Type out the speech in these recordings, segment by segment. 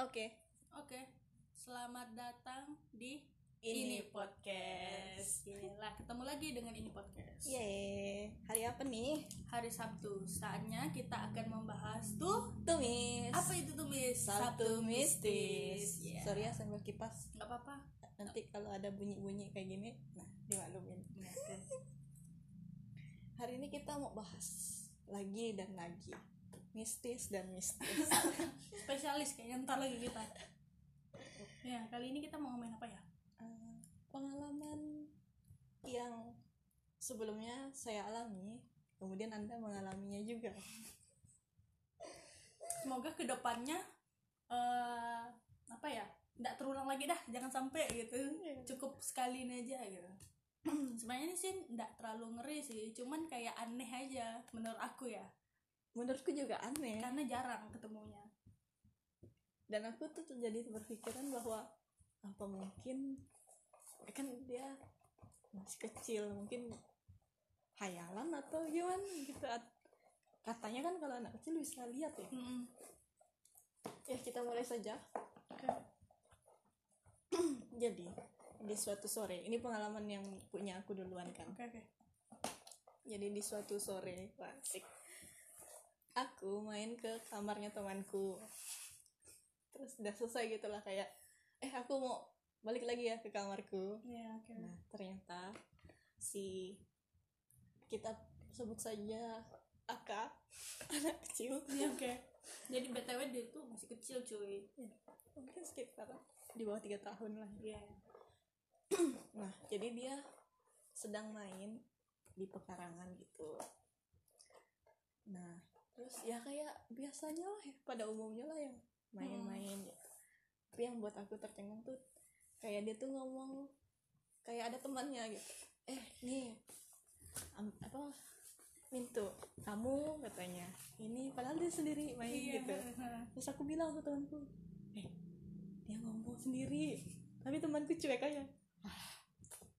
Oke. Oke, selamat datang di Ini Podcast. Gila, ketemu lagi dengan ini podcast. Yeay. Hari apa nih? Hari Sabtu, saatnya kita akan membahas tuh Tumis. apa itu tuh Miss? Sabtu mistis. Iya. Sorry ya sambil kipas. Nggak apa-apa. Nanti kalau ada bunyi-bunyi kayak gini, nah dimaklumin. Oke. Hari ini kita mau bahas lagi dan lagi mistis dan mistis. Spesialis kayaknya ntar lagi kita. Ya, kali ini kita mau ngomongin apa ya? Eh, pengalaman yang sebelumnya saya alami, kemudian anda mengalaminya juga. Semoga ke depannya eh apa ya? Nggak terulang lagi dah, jangan sampai gitu. Iya. Cukup sekali ini aja gitu. Sebenarnya ini sih nggak terlalu ngeri sih, cuman kayak aneh aja menurut aku ya. Menurutku juga aneh. karena jarang ketemunya dan aku tuh jadi berpikiran bahwa apa mungkin kan dia masih kecil mungkin hayalan atau gimana gitu. At- katanya kan kalau anak kecil bisa lihat ya. Mm-mm. ya kita mulai saja. Jadi di suatu sore ini pengalaman yang punya aku duluan kan. Oke oke. Jadi di suatu sore wah, asik. Aku main ke kamarnya temanku terus udah selesai gitu lah kayak eh aku mau balik lagi ya ke kamarku. Ya oke. Nah ternyata si kita sebut saja Aka anak kecil. Ya oke. Jadi btw dia tuh masih kecil cuy. Mungkin sekitar di bawah tiga tahun lah. Iya. Nah, jadi dia sedang main di pekarangan gitu. Nah, terus ya kayak biasanya lah ya, pada umumnya lah yang main-main gitu. Tapi yang buat aku tercengang tuh kayak dia tuh ngomong kayak ada temannya gitu. Eh, nih am- apa Mintu, kamu katanya. Ini padahal dia sendiri main iya gitu. Terus aku bilang ke temanku, eh dia ngomong sendiri. Tapi temanku cuek aja. Ah,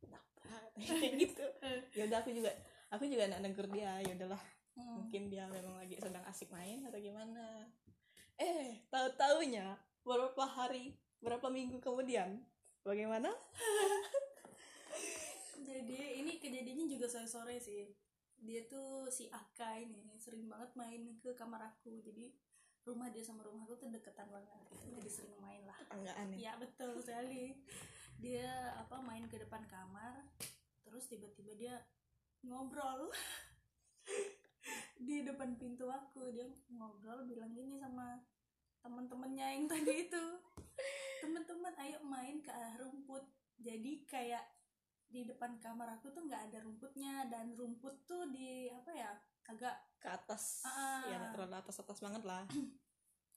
kenapa? Kayak gitu. Ya udah aku juga aku juga nak negur dia. Ya udahlah, Hmm. mungkin dia memang lagi sedang asik main atau gimana. Eh, tahu-taunya beberapa hari, berapa minggu kemudian, bagaimana? jadi ini kejadiannya juga sore sore sih dia tuh si Aka ini sering banget main ke kamar aku jadi rumah dia sama rumah aku tuh deketan banget gitu. jadi sering main lah Enggak aneh. ya betul sekali dia apa main ke depan kamar terus tiba-tiba dia ngobrol di depan pintu aku dia ngobrol bilang gini teman-temannya yang tadi itu teman-teman ayo main ke arah rumput jadi kayak di depan kamar aku tuh nggak ada rumputnya dan rumput tuh di apa ya agak Ke atas. Ah. Ya, terlalu atas-atas banget lah.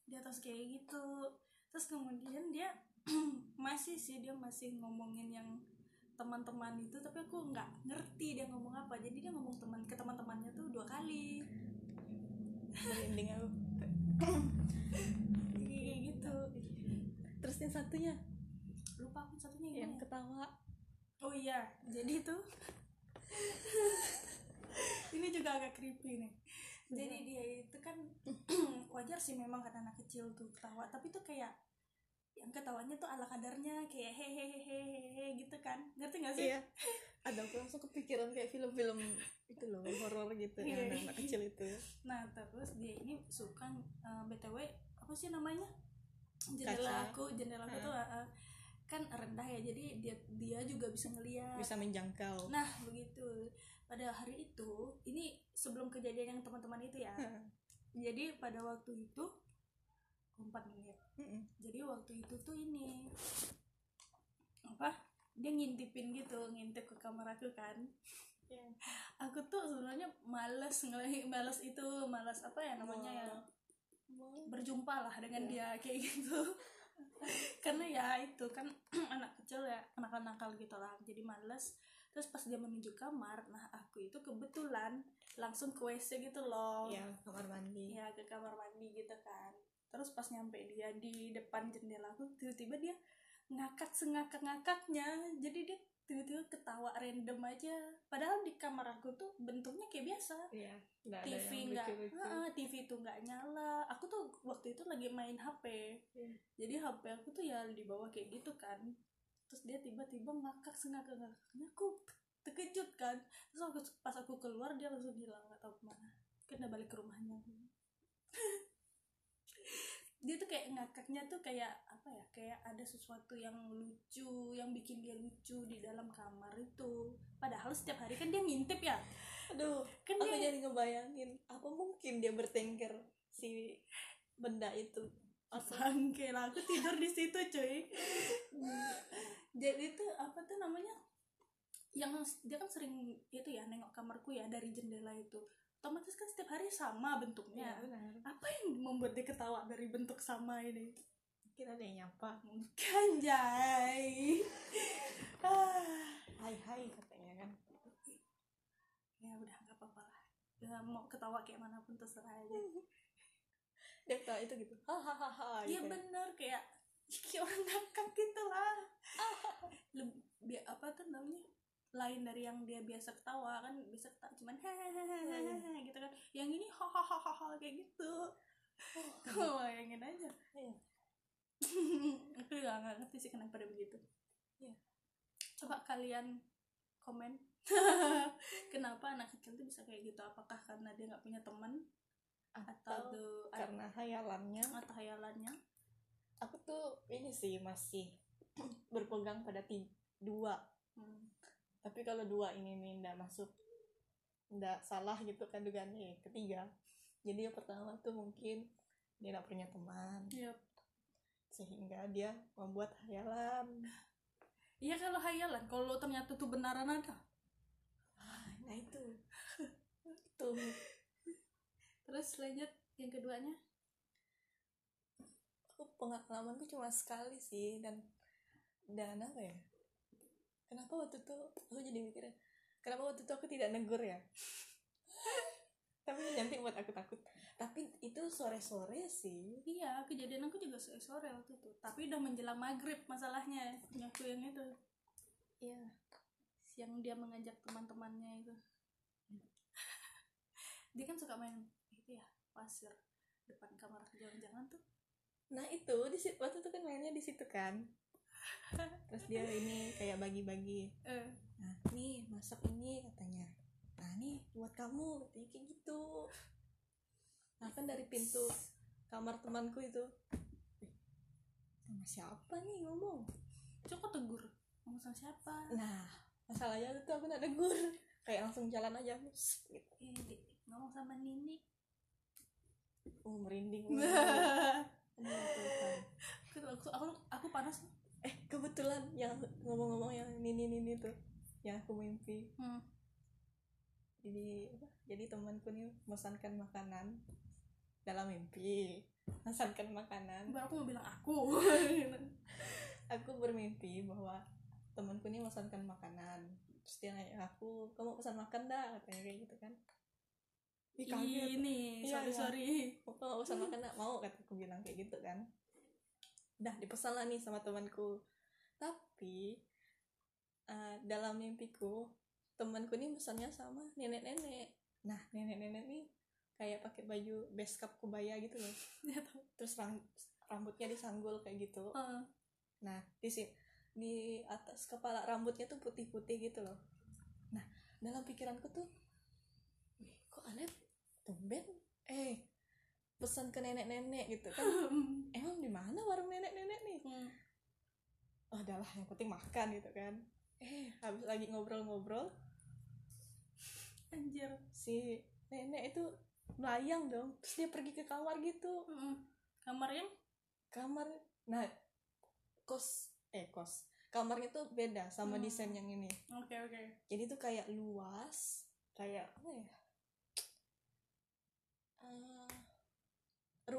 di atas kayak gitu terus kemudian dia masih sih dia masih ngomongin yang teman-teman itu tapi aku nggak ngerti dia ngomong apa jadi dia ngomong teman ke teman-temannya tuh dua kali Merinding aku. Satunya lupa aku satunya yang gimana ya? ketawa. oh iya jadi tuh ini juga agak creepy nih jadi dia itu kan wajar sih memang kan anak kecil tuh ketawa tapi tuh kayak yang ketawanya tuh ala kadarnya kayak hehehe gitu kan ngerti gak sih Iya. Ada aku langsung kepikiran kayak film-film itu loh, horor gitu Iya. yang anak kecil itu. nah terus dia ini suka eh, btw apa sih namanya jendela Kaca. aku jendela aku tuh eh, kan rendah ya jadi dia dia juga bisa ngeliat. Bisa menjangkau. nah begitu. Pada hari itu ini sebelum kejadian yang teman-teman itu ya. Jadi pada waktu itu 4 menit. Mm-mm. jadi waktu itu tuh ini apa dia ngintipin gitu ngintip ke kamar aku kan. Aku tuh sebenarnya males ngelihat males itu males apa ya namanya ya berjumpa lah dengan dia kayak gitu. Karena ya itu kan anak kecil ya anak nakal gitu lah. Jadi males. Terus pas dia menuju kamar nah aku itu kebetulan langsung ke WC gitu loh. Ya, kamar mandi. ya ke kamar mandi gitu kan. Terus pas nyampe dia di depan jendela aku tiba-tiba dia ngakak sengakak ngakaknya. Jadi dia tiba-tiba ketawa random aja. Padahal di kamar aku tuh bentuknya kayak biasa. Iya TV nggak TV tuh nggak nyala aku tuh waktu itu lagi main HP Iya. jadi HP aku tuh ya di bawah kayak gitu kan. Terus dia tiba-tiba ngakak sengakak ngakaknya aku terkejut kan. Terus aku pas aku keluar dia langsung hilang nggak tahu ke mana. Udah balik ke rumahnya. Dia tuh kayak ngakaknya tuh kayak apa ya kayak ada sesuatu yang lucu yang bikin dia lucu di dalam kamar itu. Padahal setiap hari kan dia ngintip ya. Aduh kan aku dia jadi ngebayangin apa mungkin dia bertengkar si benda itu. Bangke lah aku tidur di situ cuy. Jadi tuh apa tuh namanya? Yang dia kan sering itu ya nengok kamarku ya dari jendela itu. Otomatis kan setiap hari sama bentuknya. Benar. Apa yang membuat dia ketawa dari bentuk sama ini? Kira ada yang nyapa. Kan jai. Ah, hai hai katanya kan. Ya udah nggak apa-apa lah. Ya, mau ketawa kayak mana pun terserah aja dia ketawa itu gitu. Hahaha iya gitu. bener kayak kayak orang ngakak gitu lah. Lebih apa tuh namanya? Lain dari yang dia biasa ketawa kan bisa ketawa cuman hahaha gitu kan. Yang ini hahaha kayak gitu. Oh. Bayangin aja. Iya. aku juga nggak ngerti sih kenapa dia begitu. Iya. coba kalian komen. Kenapa anak kecil tuh bisa kayak gitu? Apakah karena dia nggak punya teman atau atau tuh karena hayalannya atau hayalannya aku tuh ini sih masih berpegang pada ti- dua Hmm. tapi kalau dua ini nih ndak masuk ndak salah gitu kan dugaannya ketiga jadi yang pertama tuh mungkin dia nggak punya teman Yap. sehingga dia membuat hayalan Iya kalau hayalan, kalau ternyata tuh benaran ada. nah itu tuh Terus lanjut yang keduanya. Aku pengalamanku cuma sekali sih dan dan apa ya kenapa waktu itu aku jadi mikirnya kenapa waktu itu aku tidak negur ya tapi nanti buat aku takut tapi itu sore sore sih Iya, kejadian aku juga sore sore waktu itu. Tapi udah menjelang maghrib masalahnya. Aku yang itu, iya yang dia mengajak teman-temannya itu. dia kan suka main itu ya pasir depan kamar jangan-jangan tuh. Nah itu di situ waktu itu kan mainnya di situ kan. Terus dia ini kayak bagi-bagi. Eh, nah nih masak ini katanya. Nah nih buat kamu katanya kayak gitu. Nah kan dari pintu kamar temanku itu. "Eh, sama siapa nih ngomong? Coba tegur. Ngomong sama siapa? nah masalahnya itu aku nggak negur kayak langsung jalan aja gitu. Dik, ngomong sama Nini. oh merinding aku, aku, aku, aku panas. eh kebetulan yang ngomong-ngomong yang nini nini tuh yang aku mimpi. Hmm. jadi jadi temanku nih memesankan makanan dalam mimpi. Memesankan makanan. Baru aku mau bilang aku. aku bermimpi bahwa temanku nih memesankan makanan. Terus dia nanya aku kamu pesan makan dah katanya kayak gitu kan Ih, Ini, Iya, sorry iya. sorry. kamu mau pesan makan mau kataku bilang kayak gitu kan. Dah dipesan lah nih sama temanku. Tapi eh, dalam mimpiku temanku nih pesannya sama nenek-nenek. Nah nenek-nenek nih kayak pakai baju base cap kebaya gitu loh. Terus ram- rambutnya disanggul kayak gitu. Heeh. nah di si- di atas kepala rambutnya tuh putih-putih gitu loh. Nah dalam pikiranku tuh "Wih, kok aneh eh pesan ke nenek-nenek gitu kan emang di mana warung nenek-nenek nih Hmm. oh adalah yang penting makan gitu kan eh habis lagi ngobrol-ngobrol Anjir. si nenek itu melayang dong terus dia pergi ke kamar gitu Mm-mm. Kamar yang kamar nah kos eh kos kamarnya tuh beda sama Hmm. desain yang ini oke oke. jadi tuh kayak luas kayak apa ya Eh,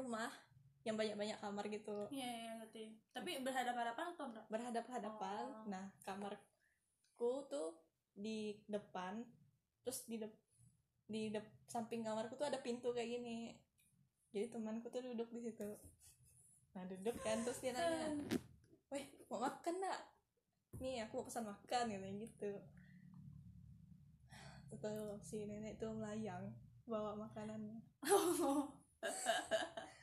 rumah yang banyak-banyak kamar gitu. Iya iya ngerti. Tapi berhadapan-hadapan atau enggak? berhadap-hadapan. Oh. nah kamarku tuh di depan terus di dep di dep samping kamarku tuh ada pintu kayak gini. Jadi temanku tuh duduk di situ. Nah duduk kan terus dia nanya weh mau makan nak nih aku mau pesan makan katanya gitu. Atau si nenek tuh melayang bawa makanannya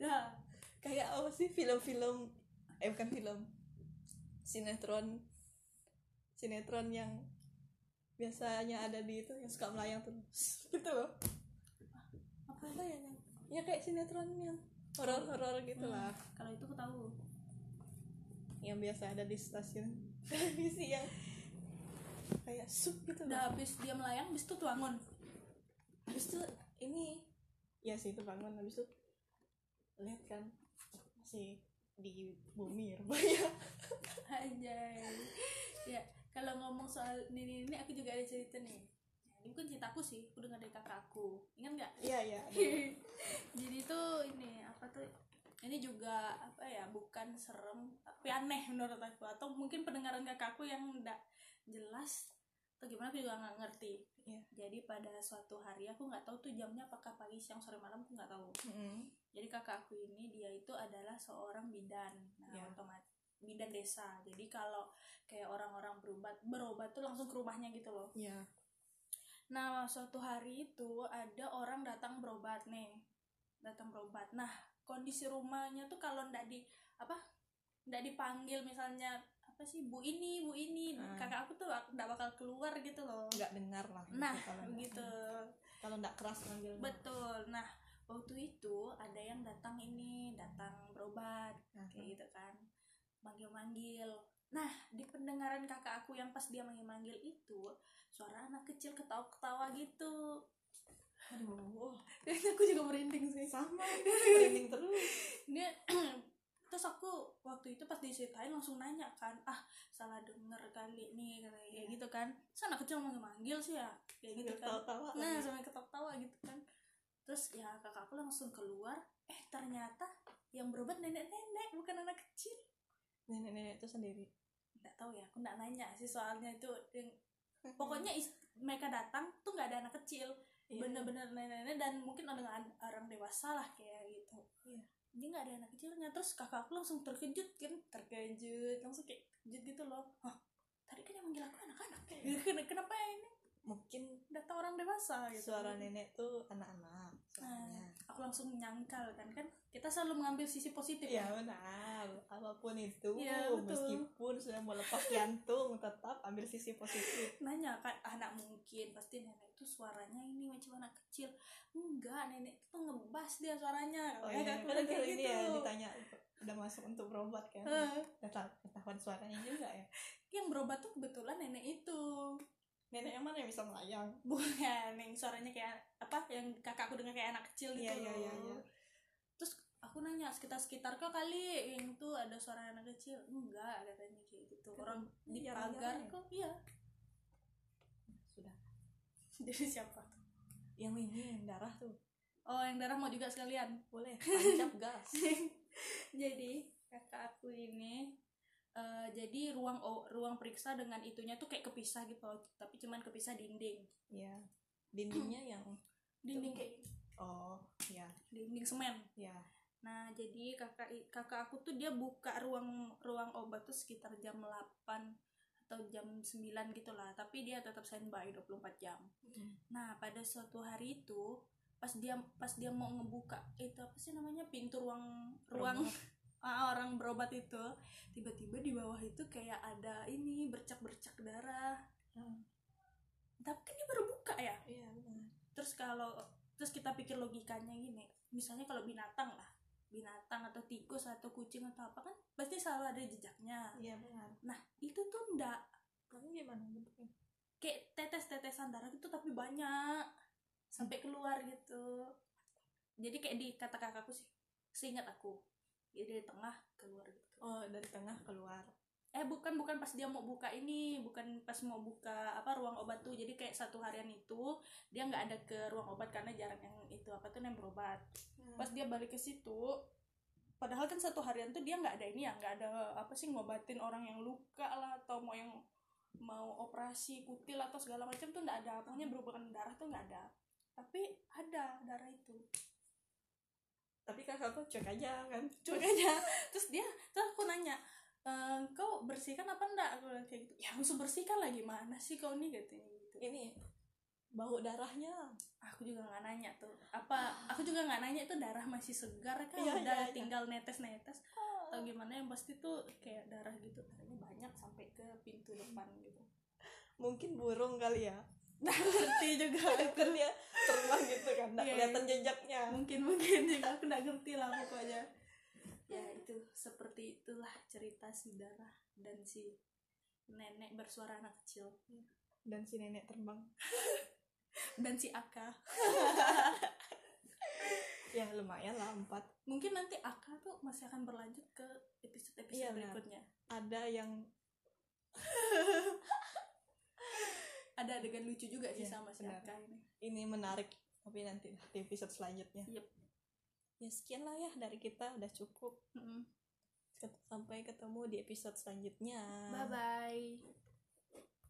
ya kayak apa sih film-film eh bukan film sinetron sinetron yang biasanya ada di itu yang suka melayang tuh. Gitu loh. Apa apa ya yang ya kayak sinetron yang horor-horor gitu lah. Kalau itu aku tahu. Yang biasa ada di stasiun televisi yang kayak sup gitu udah habis dia melayang habis itu tuangon habis itu ini ya sih itu bangun habis itu lihat kan masih di bumi rupanya. Anjay. ya kalau ngomong soal ini ini aku juga ada cerita nih. Ya, ini bukan ceritaku sih aku dengar dari kakakku. Ingat nggak? Iya iya jadi tuh ini apa tuh ini juga apa ya bukan serem tapi aneh menurut aku. Atau mungkin pendengaran kakakku yang enggak jelas atau gimana aku juga nggak ngerti Iya. jadi pada suatu hari aku nggak tahu tuh jamnya apakah pagi siang sore malam aku nggak tahu Mm-mm. jadi kakakku ini dia itu adalah seorang bidan nah Ya. otomatis bidan desa jadi kalau kayak orang-orang berobat berobat tuh langsung ke rumahnya gitu loh iya Nah, suatu hari itu ada orang datang berobat nih. Datang berobat. Nah, kondisi rumahnya tuh kalau ndak di apa? Ndak dipanggil misalnya apa sih Bu ini, Bu ini, Ah. kakak aku tuh ndak bakal keluar gitu loh. nggak dengar lah Nah, kalau nggak- begitu. kalau nggak keras manggilnya Betul. Nah, waktu itu ada yang datang ini, datang berobat Nah, kayak gitu kan. Manggil-manggil. Nah, di pendengaran kakak aku yang pas dia manggil-manggil itu, suara anak kecil ketawa-ketawa gitu. aduh Kayaknya aku juga merinding sih. sama merinding terus Dia terus aku waktu itu pas diceritain langsung nanya kan, ah salah denger kali nih kayak Iya. gitu kan. Anak kecil manggil manggil sih ya, kayak gitu kan. Nah sampai ketawa-tawa gitu kan. Terus ya kakakku langsung keluar, eh ternyata yang berobat nenek-nenek bukan anak kecil. nenek-nenek itu sendiri Nggak tahu ya, aku nggak nanya sih soalnya itu yang pokoknya is- mereka datang tuh nggak ada anak kecil Iya. bener-bener nenek-nenek dan mungkin ada orang dewasa lah kayak gitu Iya. Dia nggak ada anak kecilnya. Terus kakakku langsung terkejut kan. Terkejut. Langsung kayak kejut gitu loh. Hah, tadi kan yang manggil aku anak-anak Ken- kenapa ini? Mungkin data orang dewasa gitu. suara nenek tuh anak-anak suaranya aku langsung menyangkal kan kan kita selalu mengambil sisi positif Iya benar, apa pun itu, Iya, betul. meskipun sudah mau lepas jantung, tetap ambil sisi positif. nanya kan anak mungkin pasti nenek itu suaranya ini macam anak kecil enggak nenek itu ngebas dia suaranya Oh Ya, iya, aku kan kayak kalau ini ya gitu. ditanya udah masuk untuk berobat kan, ketahuan suaranya juga ya. yang berobat tuh kebetulan nenek itu Nenek yang mana yang bisa melayang? bukan yang suaranya kayak apa yang kakakku dengar kayak anak kecil gitu Iya iya loh. iya. iya. terus aku nanya sekitar sekitar kau kali yang tuh ada suara anak kecil enggak katanya kayak gitu Kan orang di jarang-jarang pagar ya. kok iya Sudah. jadi siapa tuh Yang ini yang darah tuh, oh yang darah mau juga sekalian boleh tancap gas. jadi kakak aku ini eh, jadi ruang ruang periksa dengan itunya tuh kayak kepisah gitu loh, tapi cuman kepisah dinding. Iya. Dindingnya yang dinding kayak oh ya dinding semen. Ya. Nah, jadi kakak kakak aku tuh dia buka ruang ruang obat tuh sekitar jam 8 atau jam 9 gitu lah, tapi dia tetap standby 24 jam. Nah, pada suatu hari itu pas dia pas dia mau ngebuka itu apa sih namanya? Pintu ruang ruang orang berobat itu, tiba-tiba di bawah itu kayak ada ini bercak-bercak darah. Hmm. Tapi kan dia baru buka ya. Iya benar. Terus kalau terus kita pikir logikanya gini, misalnya kalau binatang lah, binatang atau tikus atau kucing atau apa kan pasti selalu ada jejaknya. Iya benar. Nah itu tuh ndak Kamu gimana bentuknya? kayak tetes-tetesan darah gitu tapi banyak sampai keluar gitu. Jadi kayak di kata kakakku sih, seingat aku, jadi dari tengah keluar gitu. Oh dari tengah keluar. Eh bukan bukan pas dia mau buka ini, bukan pas mau buka apa ruang obat tuh. Jadi kayak satu harian itu dia nggak ada ke ruang obat karena jarang yang itu apa tuh yang berobat. pas dia balik ke situ padahal kan satu harian tuh dia nggak ada ini ya nggak ada apa sih ngobatin orang yang luka lah atau mau yang mau operasi kutil atau segala macam tuh nggak ada pokoknya berhubungan darah tuh nggak ada tapi ada darah itu Tapi kakakku cek aja kan. cuek aja. Terus dia terus aku nanya "Eh, "Eh, kau bersihkan apa enggak? Aku bilang kayak gitu. Ya langsung bersihkan lah gimana sih kau nih? Gitu. Ini bau darahnya. Aku juga nggak nanya tuh apa aku juga nggak nanya itu darah masih segar kan Iya, udah iya, iya. tinggal netes netes atau gimana? Yang pasti tuh kayak darah gitu. Kayaknya banyak sampai ke pintu depan gitu. Mungkin burung kali ya nah ngerti juga kan dia terbang gitu kan nggak Iya, kelihatan jejaknya. Mungkin mungkin. Juga aku nggak ngerti lah pokoknya. Ya itu seperti itulah cerita si darah dan si nenek bersuara anak kecil. Dan si nenek terbang. Dan si Aka. Ya lumayan lah empat. Mungkin nanti Aka tuh masih akan berlanjut ke episode episode Iya, benar. berikutnya. Ada yang ada adegan lucu juga sih Iya, sama si ini. Ini menarik tapi nanti di episode selanjutnya. Yep. ya sekian lah ya dari kita udah cukup. Mm-mm. sampai ketemu di episode selanjutnya. Bye bye